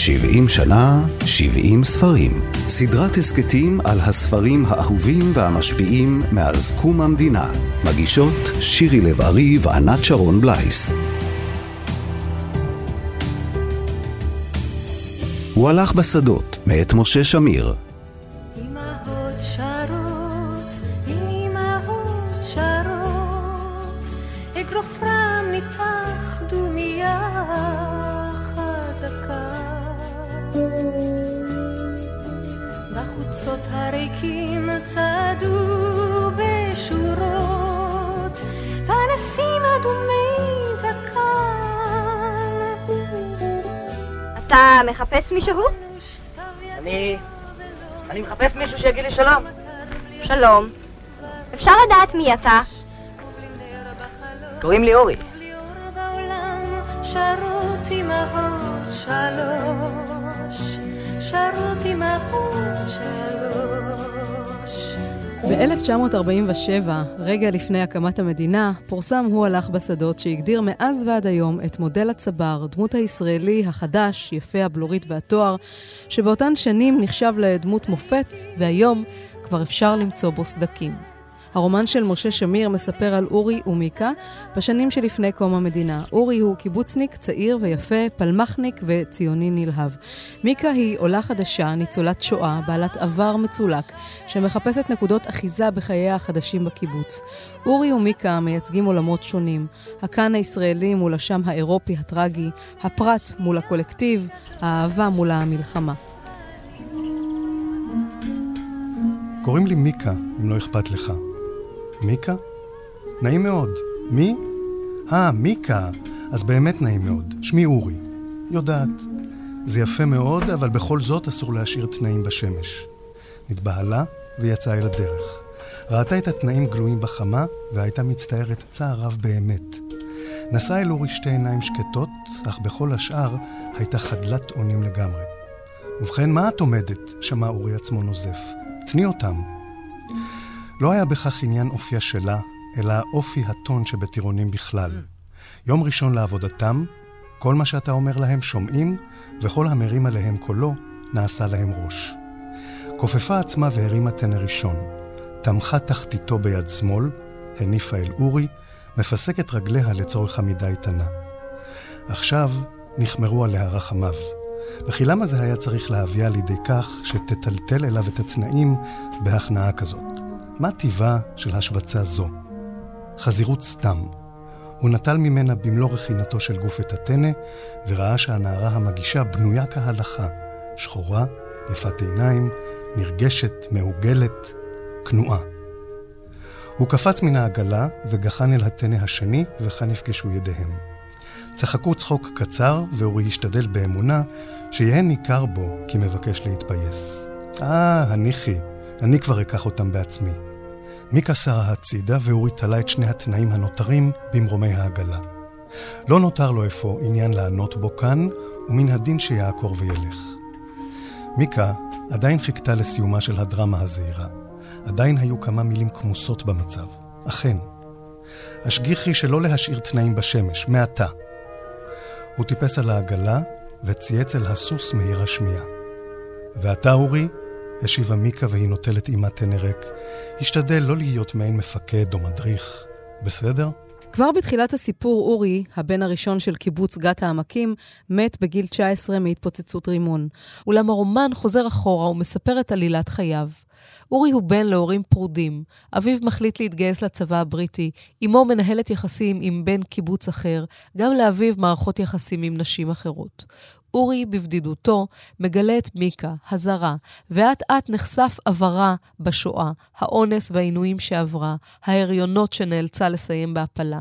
70 שנה, 70 ספרים. סדרת הסכתים על הספרים האהובים והמשפיעים מאז קום המדינה. מגישות שירי לב-ארי וענת שרון בלייס. הוא הלך בשדות, מאת משה שמיר. אתה מחפש מישהו? אני... אני מחפש מישהו שיגיד לי שלום. שלום. אפשר לדעת מי אתה? קוראים לי אורי. שרות אמהות שלוש, שרות אמהות שלוש. ב-1947, רגע לפני הקמת המדינה, פורסם הוא הלך בשדות שהגדיר מאז ועד היום את מודל הצבר, דמות הישראלי החדש, יפה הבלורית והתואר, שבאותן שנים נחשב לדמות מופת, והיום כבר אפשר למצוא בו סדקים. הרומן של משה שמיר מספר על אורי ומיקה בשנים שלפני קום המדינה. אורי הוא קיבוצניק צעיר ויפה, פלמחניק וציוני נלהב. מיקה היא עולה חדשה, ניצולת שואה, בעלת עבר מצולק, שמחפשת נקודות אחיזה בחייה החדשים בקיבוץ. אורי ומיקה מייצגים עולמות שונים. הכאן הישראלי מול השם האירופי הטרגי, הפרט מול הקולקטיב, האהבה מול המלחמה. קוראים לי מיקה, אם לא אכפת לך. מיקה? נעים מאוד. מי? אה, מיקה. אז באמת נעים מאוד. שמי אורי. יודעת. זה יפה מאוד, אבל בכל זאת אסור להשאיר תנאים בשמש. נתבהלה ויצאה אל הדרך. ראתה את התנאים גלויים בחמה, והייתה מצטערת צער רב באמת. נשאה אל אורי שתי עיניים שקטות, אך בכל השאר הייתה חדלת אונים לגמרי. ובכן, מה את עומדת? שמע אורי עצמו נוזף. תני אותם. לא היה בכך עניין אופיה שלה, אלא אופי הטון שבטירונים בכלל. יום ראשון לעבודתם, כל מה שאתה אומר להם שומעים, וכל המרים עליהם קולו, נעשה להם ראש. כופפה עצמה והרימה טנא ראשון. תמכה תחתיתו ביד שמאל, הניפה אל אורי, מפסקת רגליה לצורך עמידה איתנה. עכשיו נחמרו עליה רחמיו. וכי למה זה היה צריך להביאה לידי כך שתטלטל אליו את התנאים בהכנעה כזאת? מה טיבה של השבצה זו? חזירות סתם. הוא נטל ממנה במלוא רכינתו של גוף את הטנא, וראה שהנערה המגישה בנויה כהלכה, שחורה, יפת עיניים, נרגשת, מעוגלת, כנועה. הוא קפץ מן העגלה וגחן אל הטנא השני, וכאן נפגשו ידיהם. צחקו צחוק קצר, ואורי השתדל באמונה שיהא ניכר בו כי מבקש להתפייס. אה, הניחי, אני כבר אקח אותם בעצמי. מיקה שרה הצידה ואורי תלה את שני התנאים הנותרים במרומי העגלה. לא נותר לו אפוא עניין לענות בו כאן, ומן הדין שיעקור וילך. מיקה עדיין חיכתה לסיומה של הדרמה הזעירה. עדיין היו כמה מילים כמוסות במצב. אכן. השגיחי שלא להשאיר תנאים בשמש, מעתה. הוא טיפס על העגלה וצייץ אל הסוס מהיר השמיעה. ואתה, אורי, השיבה מיקה והיא נוטלת עימה טנא ריק. השתדל לא להיות מעין מפקד או מדריך. בסדר? כבר בתחילת הסיפור, אורי, הבן הראשון של קיבוץ גת העמקים, מת בגיל 19 מהתפוצצות רימון. אולם הרומן חוזר אחורה ומספר את עלילת חייו. אורי הוא בן להורים פרודים. אביו מחליט להתגייס לצבא הבריטי, אמו מנהלת יחסים עם בן קיבוץ אחר, גם לאביו מערכות יחסים עם נשים אחרות. אורי בבדידותו מגלה את מיקה, הזרה, ואט אט נחשף עברה בשואה, האונס והעינויים שעברה, ההריונות שנאלצה לסיים בהפלה.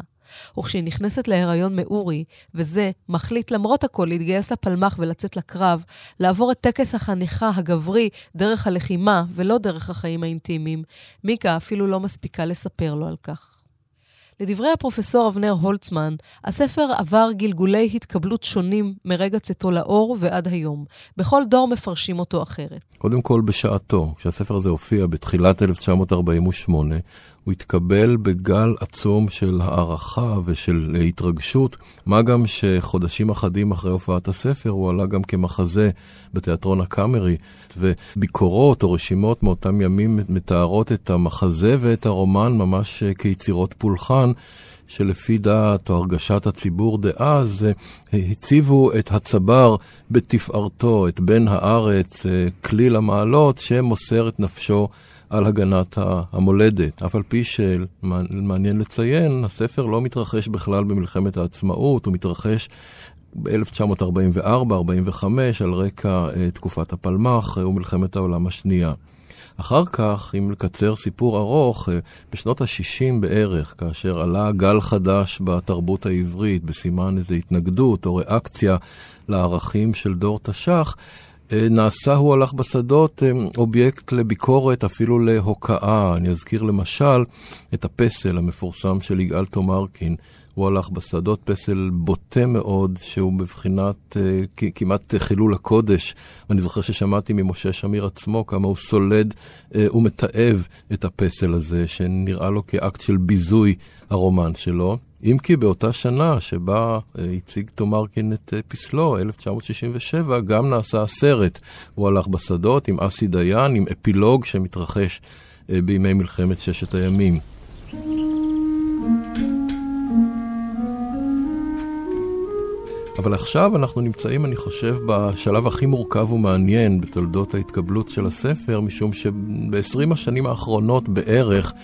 וכשהיא נכנסת להיריון מאורי, וזה מחליט למרות הכל להתגייס לפלמ"ח ולצאת לקרב, לעבור את טקס החניכה הגברי דרך הלחימה ולא דרך החיים האינטימיים, מיקה אפילו לא מספיקה לספר לו על כך. לדברי הפרופסור אבנר הולצמן, הספר עבר גלגולי התקבלות שונים מרגע צאתו לאור ועד היום. בכל דור מפרשים אותו אחרת. קודם כל, בשעתו, כשהספר הזה הופיע בתחילת 1948, הוא התקבל בגל עצום של הערכה ושל התרגשות, מה גם שחודשים אחדים אחרי הופעת הספר הוא עלה גם כמחזה בתיאטרון הקאמרי, וביקורות או רשימות מאותם ימים מתארות את המחזה ואת הרומן ממש כיצירות פולחן. שלפי דעת או הרגשת הציבור דאז, אה, הציבו את הצבר בתפארתו, את בן הארץ, אה, כליל המעלות, שמוסר את נפשו על הגנת המולדת. אף על פי שמעניין לציין, הספר לא מתרחש בכלל במלחמת העצמאות, הוא מתרחש ב-1944-45 על רקע אה, תקופת הפלמ"ח ומלחמת העולם השנייה. אחר כך, אם לקצר סיפור ארוך, אה, בשנות ה-60 בערך, כאשר עלה גל חדש בתרבות העברית, בסימן איזו התנגדות או ריאקציה לערכים של דור תש"ח, אה, נעשה הוא הלך בשדות אה, אובייקט לביקורת, אפילו להוקעה. אני אזכיר למשל את הפסל המפורסם של יגאל תומרקין, הוא הלך בשדות פסל בוטה מאוד, שהוא בבחינת uh, כמעט חילול הקודש. ואני זוכר ששמעתי ממשה שמיר עצמו כמה הוא סולד ומתעב את הפסל הזה, שנראה לו כאקט של ביזוי הרומן שלו. אם כי באותה שנה שבה uh, הציג תומרקין את uh, פסלו, 1967, גם נעשה הסרט. הוא הלך בשדות עם אסי דיין, עם אפילוג שמתרחש uh, בימי מלחמת ששת הימים. אבל עכשיו אנחנו נמצאים, אני חושב, בשלב הכי מורכב ומעניין בתולדות ההתקבלות של הספר, משום שב-20 השנים האחרונות בערך אה,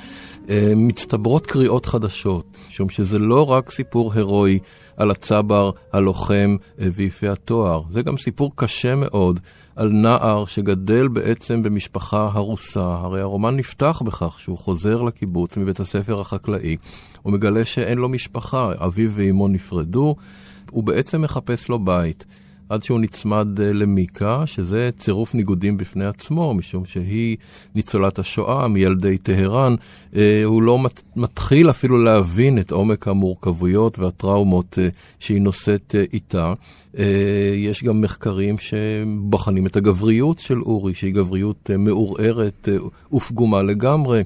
מצטברות קריאות חדשות, משום שזה לא רק סיפור הירואי על הצבר, הלוחם אה, ויפי התואר, זה גם סיפור קשה מאוד. על נער שגדל בעצם במשפחה הרוסה. הרי הרומן נפתח בכך שהוא חוזר לקיבוץ מבית הספר החקלאי. הוא מגלה שאין לו משפחה, אביו ואימו נפרדו, הוא בעצם מחפש לו בית. עד שהוא נצמד אה, למיקה, שזה צירוף ניגודים בפני עצמו, משום שהיא ניצולת השואה מילדי טהרן. אה, הוא לא מתחיל אפילו להבין את עומק המורכבויות והטראומות אה, שהיא נושאת איתה. יש גם מחקרים שבוחנים את הגבריות של אורי, שהיא גבריות מעורערת ופגומה לגמרי.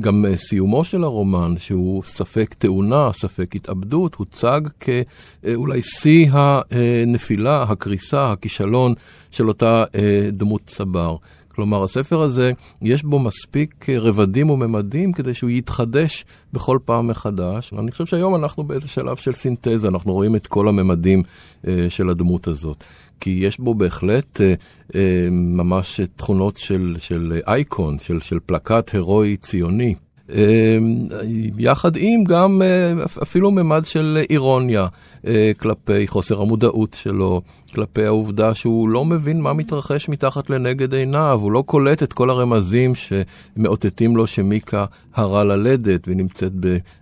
גם אה, סיומו של הרומן, שהוא ספק תאונה, ספק התאבדות, הוצג כאולי שיא הנפילה, הקריסה, הכישלון של אותה אה, דמות צבר. כלומר, הספר הזה, יש בו מספיק אה, רבדים וממדים כדי שהוא יתחדש בכל פעם מחדש. אני חושב שהיום אנחנו באיזה שלב של סינתזה, אנחנו רואים את כל הממדים אה, של הדמות הזאת. כי יש בו בהחלט אה, אה, ממש תכונות של, של אייקון, של, של פלקט הירואי ציוני. אה, יחד עם גם אה, אפילו ממד של אירוניה אה, כלפי חוסר המודעות שלו, כלפי העובדה שהוא לא מבין מה מתרחש מתחת לנגד עיניו, הוא לא קולט את כל הרמזים שמאותתים לו שמיקה הרה ללדת והיא נמצאת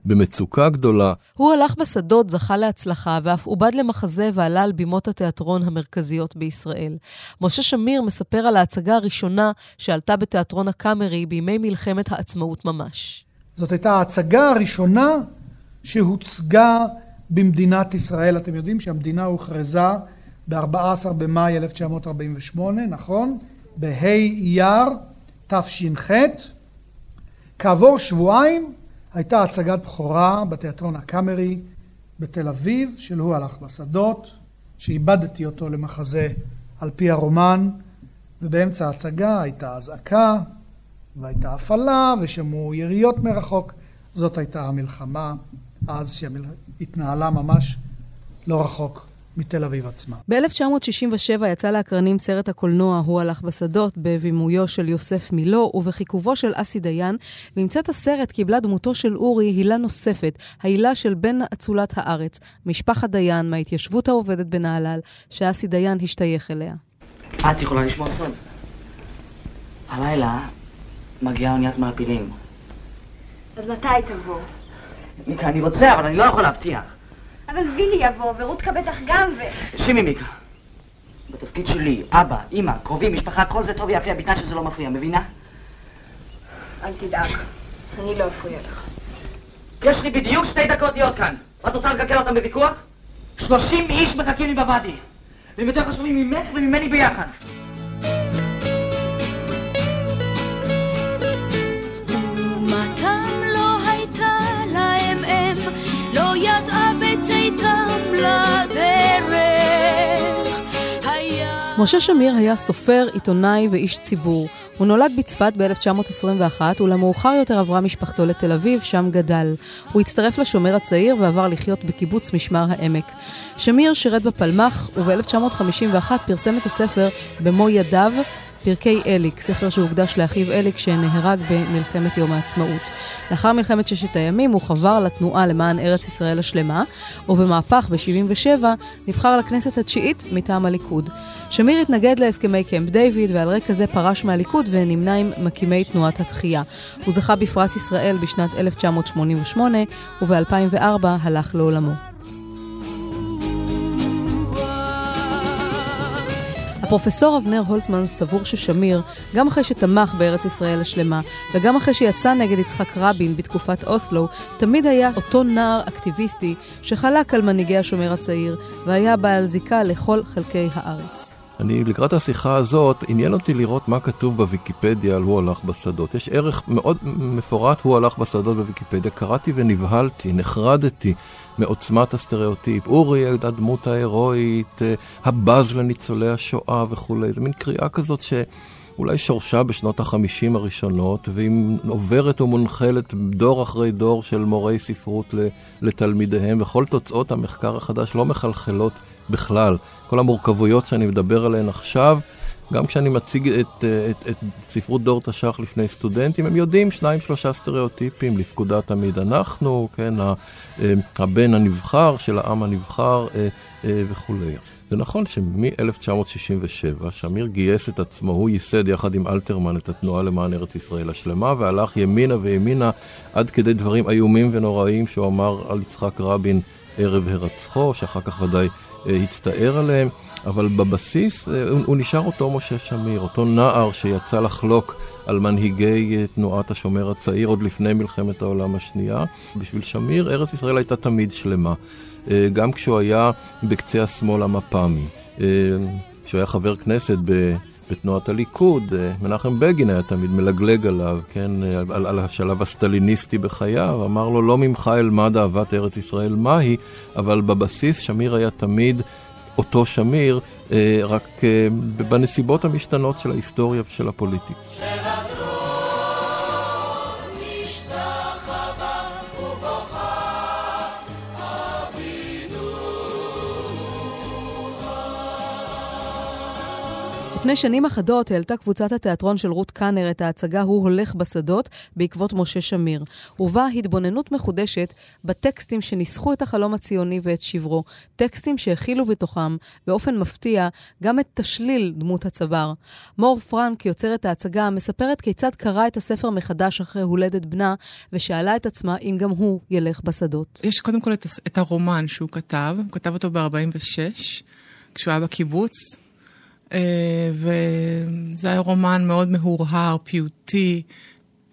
במצוקה גדולה. הוא הלך בשדות, זכה להצלחה, ואף עובד למחזה ועלה על בימות התיאטרון המרכזיות בישראל. משה שמיר מספר על ההצגה הראשונה שעלתה בתיאטרון הקאמרי בימי מלחמת העצמאות ממש. זאת הייתה ההצגה הראשונה שהוצגה במדינת ישראל. אתם יודעים שהמדינה הוכרזה ב-14 במאי 1948, נכון? בה' אייר תש"ח. כעבור שבועיים הייתה הצגת בכורה בתיאטרון הקאמרי בתל אביב, של הוא הלך בשדות, שאיבדתי אותו למחזה על פי הרומן, ובאמצע ההצגה הייתה אזעקה, והייתה הפעלה, ושמעו יריות מרחוק. זאת הייתה המלחמה אז, שהתנהלה ממש לא רחוק מתל אביב עצמה. ב-1967 יצא לאקרנים סרט הקולנוע "הוא הלך בשדות" בבימויו של יוסף מילו ובחיכובו של אסי דיין, ועם הסרט קיבלה דמותו של אורי הילה נוספת, ההילה של בן אצולת הארץ, משפחת דיין מההתיישבות העובדת בנהלל, שאסי דיין השתייך אליה. את יכולה לשמוע סוד. הלילה מגיעה אוניית מעפילים. אז מתי תבוא? אני רוצה, אבל אני לא יכול להבטיח. אבל וילי יבוא, ורותקה בטח גם ו... שימי מיקה. בתפקיד שלי, אבא, אימא, קרובים, משפחה, כל זה טוב ויפה, בתנאי שזה לא מפריע, מבינה? אל תדאג, אני לא אפריע לך. יש לי בדיוק שתי דקות להיות כאן. את רוצה לקלקל אותם בוויכוח? שלושים איש מחכים לי בוואדי. והם יותר חשובים ממך וממני ביחד. משה שמיר היה סופר, עיתונאי ואיש ציבור. הוא נולד בצפת ב-1921, ולמאוחר יותר עברה משפחתו לתל אביב, שם גדל. הוא הצטרף לשומר הצעיר ועבר לחיות בקיבוץ משמר העמק. שמיר שירת בפלמ"ח, וב-1951 פרסם את הספר במו ידיו, פרקי אליק, ספר שהוקדש לאחיו אליק שנהרג במלחמת יום העצמאות. לאחר מלחמת ששת הימים הוא חבר לתנועה למען ארץ ישראל השלמה, ובמהפך ב-77 נבחר לכנסת התשיעית מטעם הליכוד. שמיר התנגד להסכמי קמפ דיוויד ועל רקע זה פרש מהליכוד ונמנה עם מקימי תנועת התחייה. הוא זכה בפרס ישראל בשנת 1988 וב-2004 הלך לעולמו. הפרופסור אבנר הולצמן סבור ששמיר, גם אחרי שתמך בארץ ישראל השלמה, וגם אחרי שיצא נגד יצחק רבין בתקופת אוסלו, תמיד היה אותו נער אקטיביסטי שחלק על מנהיגי השומר הצעיר, והיה בעל זיקה לכל חלקי הארץ. אני לקראת השיחה הזאת, עניין אותי לראות מה כתוב בוויקיפדיה על הוא הלך בשדות. יש ערך מאוד מפורט, הוא הלך בשדות בוויקיפדיה. קראתי ונבהלתי, נחרדתי מעוצמת הסטריאוטיפ. אורי, הדמות ההירואית, אה, הבז לניצולי השואה וכולי. זו מין קריאה כזאת ש... אולי שורשה בשנות החמישים הראשונות, והיא עוברת ומונחלת דור אחרי דור של מורי ספרות לתלמידיהם, וכל תוצאות המחקר החדש לא מחלחלות בכלל. כל המורכבויות שאני מדבר עליהן עכשיו, גם כשאני מציג את, את, את ספרות דור תש"ח לפני סטודנטים, הם יודעים שניים שלושה סטריאוטיפים, לפקודה תמיד אנחנו, כן, הבן הנבחר של העם הנבחר אה, אה, וכולי. זה נכון שמ-1967 שמיר גייס את עצמו, הוא ייסד יחד עם אלתרמן את התנועה למען ארץ ישראל השלמה, והלך ימינה וימינה עד כדי דברים איומים ונוראים שהוא אמר על יצחק רבין ערב הרצחו, שאחר כך ודאי אה, הצטער עליהם, אבל בבסיס אה, הוא נשאר אותו משה שמיר, אותו נער שיצא לחלוק על מנהיגי אה, תנועת השומר הצעיר עוד לפני מלחמת העולם השנייה. בשביל שמיר ארץ ישראל הייתה תמיד שלמה. אה, גם כשהוא היה בקצה השמאל המפ"מי. כשהוא היה חבר כנסת בתנועת הליכוד, מנחם בגין היה תמיד מלגלג עליו, כן, על, על השלב הסטליניסטי בחייו, אמר לו, לא ממך אלמד אהבת ארץ ישראל מהי, אבל בבסיס שמיר היה תמיד אותו שמיר, רק בנסיבות המשתנות של ההיסטוריה ושל הפוליטיקה. לפני שנים אחדות העלתה קבוצת התיאטרון של רות קאנר את ההצגה "הוא הולך בשדות" בעקבות משה שמיר, ובה התבוננות מחודשת בטקסטים שניסחו את החלום הציוני ואת שברו, טקסטים שהכילו בתוכם, באופן מפתיע, גם את תשליל דמות הצבר. מור פרנק, יוצרת ההצגה, מספרת כיצד קרא את הספר מחדש אחרי הולדת בנה, ושאלה את עצמה אם גם הוא ילך בשדות. יש קודם כל את, את הרומן שהוא כתב, הוא כתב אותו ב-46, כשהוא היה בקיבוץ. אה, וזה היה רומן מאוד מהורהר, פיוטי.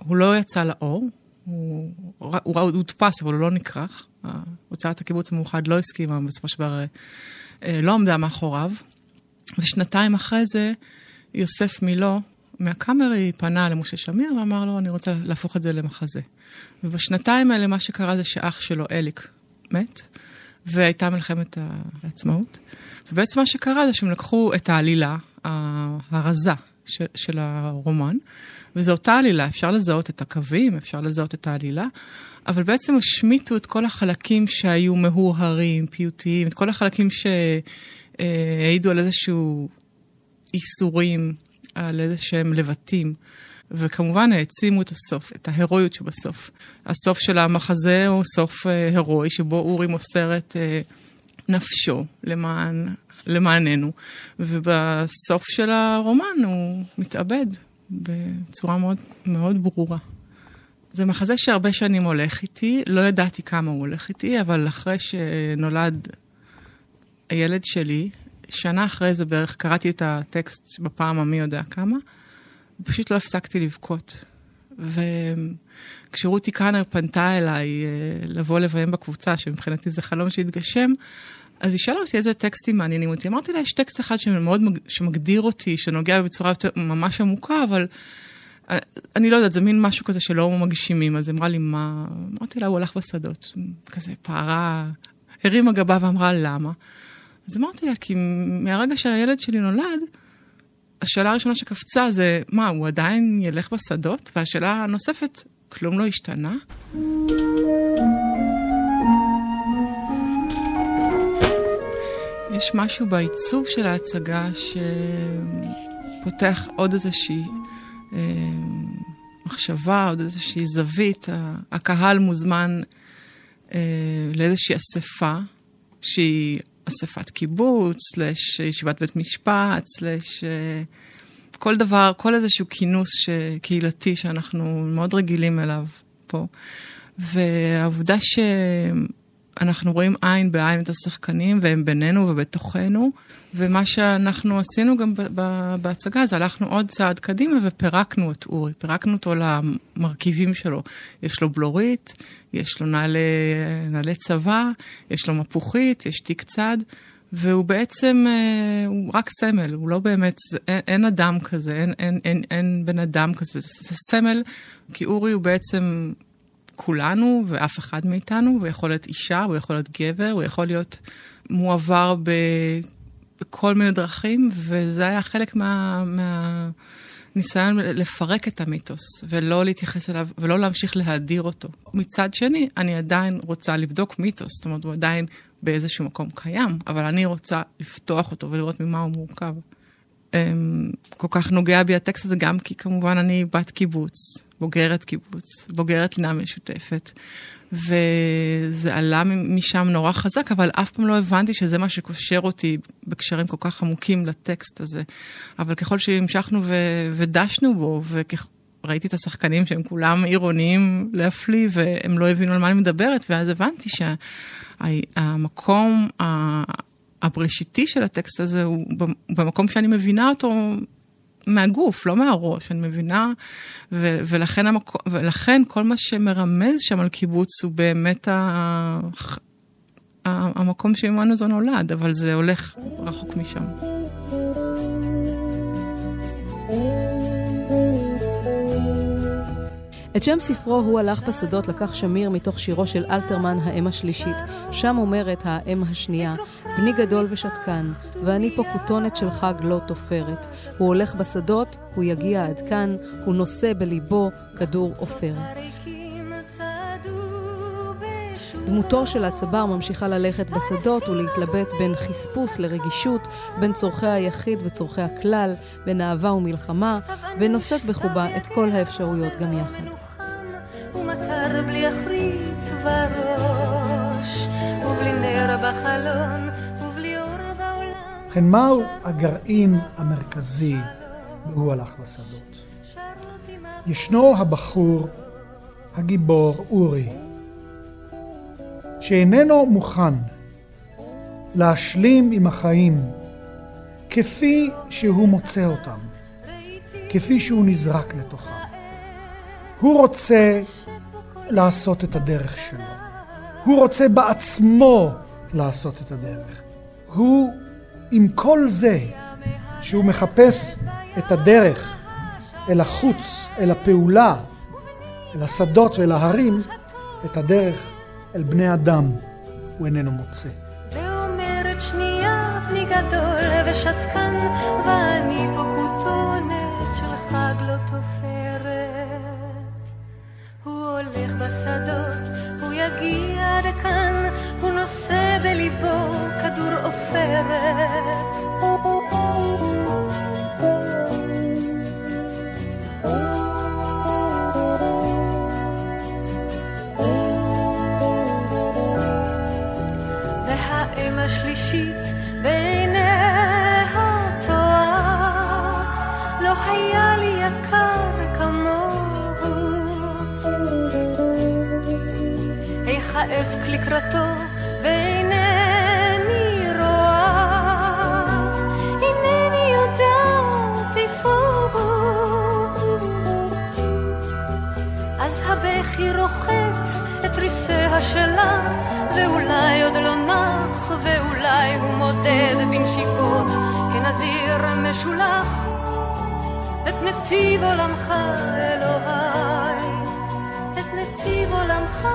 הוא לא יצא לאור, הוא, הודפס, אבל הוא לא נכרך. הוצאת הקיבוץ המאוחד לא הסכימה, בסופו של דבר אה, לא עמדה מאחוריו. ושנתיים אחרי זה, יוסף מילו, מהקאמרי, פנה למשה שמיר ואמר לו, אני רוצה להפוך את זה למחזה. ובשנתיים האלה מה שקרה זה שאח שלו, אליק, מת, והייתה מלחמת העצמאות. ובעצם מה שקרה זה שהם לקחו את העלילה הרזה של, של הרומן, וזו אותה עלילה, אפשר לזהות את הקווים, אפשר לזהות את העלילה, אבל בעצם השמיטו את כל החלקים שהיו מהורהרים, פיוטיים, את כל החלקים שהעידו על איזשהו איסורים, על איזה שהם לבטים. וכמובן העצימו את הסוף, את ההירואיות שבסוף. הסוף של המחזה הוא סוף אה, הירואי, שבו אורי מוסר את אה, נפשו למען, למעננו, ובסוף של הרומן הוא מתאבד בצורה מאוד, מאוד ברורה. זה מחזה שהרבה שנים הולך איתי, לא ידעתי כמה הוא הולך איתי, אבל אחרי שנולד הילד שלי, שנה אחרי זה בערך קראתי את הטקסט בפעם המי יודע כמה, פשוט לא הפסקתי לבכות. וכשרותי קאנר פנתה אליי אה, לבוא לביים בקבוצה, שמבחינתי זה חלום שהתגשם, אז היא שאלה אותי איזה טקסטים מעניינים אותי. אמרתי לה, יש טקסט אחד שמאוד שמגדיר אותי, שנוגע בצורה יותר ממש עמוקה, אבל אה, אני לא יודעת, זה מין משהו כזה שלא מגשימים. אז אמרה לי, מה? אמרתי לה, הוא הלך בשדות. כזה פערה, הרימה גבה ואמרה, למה? אז אמרתי לה, כי מהרגע שהילד שלי נולד, השאלה הראשונה שקפצה זה, מה, הוא עדיין ילך בשדות? והשאלה הנוספת, כלום לא השתנה? יש משהו בעיצוב של ההצגה שפותח עוד איזושהי אה, מחשבה, עוד איזושהי זווית. הקהל מוזמן אה, לאיזושהי אספה, שהיא אספת קיבוץ, סלש ישיבת בית משפט, סלש אה, כל דבר, כל איזשהו כינוס קהילתי שאנחנו מאוד רגילים אליו פה. והעובדה ש... אנחנו רואים עין בעין את השחקנים, והם בינינו ובתוכנו. ומה שאנחנו עשינו גם בהצגה, זה הלכנו עוד צעד קדימה ופירקנו את אורי, פירקנו אותו למרכיבים שלו. יש לו בלורית, יש לו נעלי, נעלי צבא, יש לו מפוחית, יש תיק צד, והוא בעצם, אה, הוא רק סמל, הוא לא באמת, אין, אין אדם כזה, אין, אין, אין, אין בן אדם כזה, זה, זה סמל, כי אורי הוא בעצם כולנו ואף אחד מאיתנו, הוא יכול להיות אישה, הוא יכול להיות גבר, הוא יכול להיות מועבר ב, בכל מיני דרכים, וזה היה חלק מה... מה ניסיון לפרק את המיתוס ולא להתייחס אליו ולא להמשיך להדיר אותו. מצד שני, אני עדיין רוצה לבדוק מיתוס, זאת אומרת, הוא עדיין באיזשהו מקום קיים, אבל אני רוצה לפתוח אותו ולראות ממה הוא מורכב. אמ, כל כך נוגע בי הטקסט הזה, גם כי כמובן אני בת קיבוץ, בוגרת קיבוץ, בוגרת לינה משותפת. וזה עלה משם נורא חזק, אבל אף פעם לא הבנתי שזה מה שקושר אותי בקשרים כל כך עמוקים לטקסט הזה. אבל ככל שהמשכנו ו- ודשנו בו, וראיתי את השחקנים שהם כולם עירוניים להפליא, והם לא הבינו על מה אני מדברת, ואז הבנתי שהמקום שה- הבראשיתי של הטקסט הזה הוא במקום שאני מבינה אותו מהגוף, לא מהראש, אני מבינה, ו- ולכן, המקו, ולכן כל מה שמרמז שם על קיבוץ הוא באמת ה- המקום שממנו זו נולד, אבל זה הולך רחוק משם. את שם ספרו "הוא הלך בשדות" לקח שמיר מתוך שירו של אלתרמן, האם השלישית. שם אומרת האם השנייה, בני גדול ושתקן, ואני פה כותונת של חג לא תופרת. הוא הולך בשדות, הוא יגיע עד כאן, הוא נושא בליבו כדור עופרת. דמותו של הצבר ממשיכה ללכת בשדות ולהתלבט בין חספוס לרגישות, בין צורכי היחיד וצורכי הכלל, בין אהבה ומלחמה, ונושאת בחובה את כל האפשרויות גם יחד. ומטר בלי אחרית ובראש, ובלי נר בחלון, ובלי אור בעולם. ובכן, מהו הגרעין המרכזי והוא הלך לשדות? ישנו הבחור, הגיבור, אורי, שאיננו מוכן להשלים עם החיים כפי שהוא מוצא אותם, כפי שהוא נזרק לתוכם. הוא רוצה לעשות את הדרך שלו. הוא רוצה בעצמו לעשות את הדרך. הוא, עם כל זה שהוא מחפש את הדרך אל החוץ, אל הפעולה, אל השדות ואל ההרים, את הדרך אל בני אדם הוא איננו מוצא. ואומרת שנייה בני גדול ושתקן, לקראתו ואינני רואה, אינני יודעת איפה הוא. אז הבכי רוחץ את ריסיה שלה, ואולי עוד לא נח. ואולי הוא מודד בנשיקות כנזיר משולח את נתיב עולמך אלוהי, את נתיב עולמך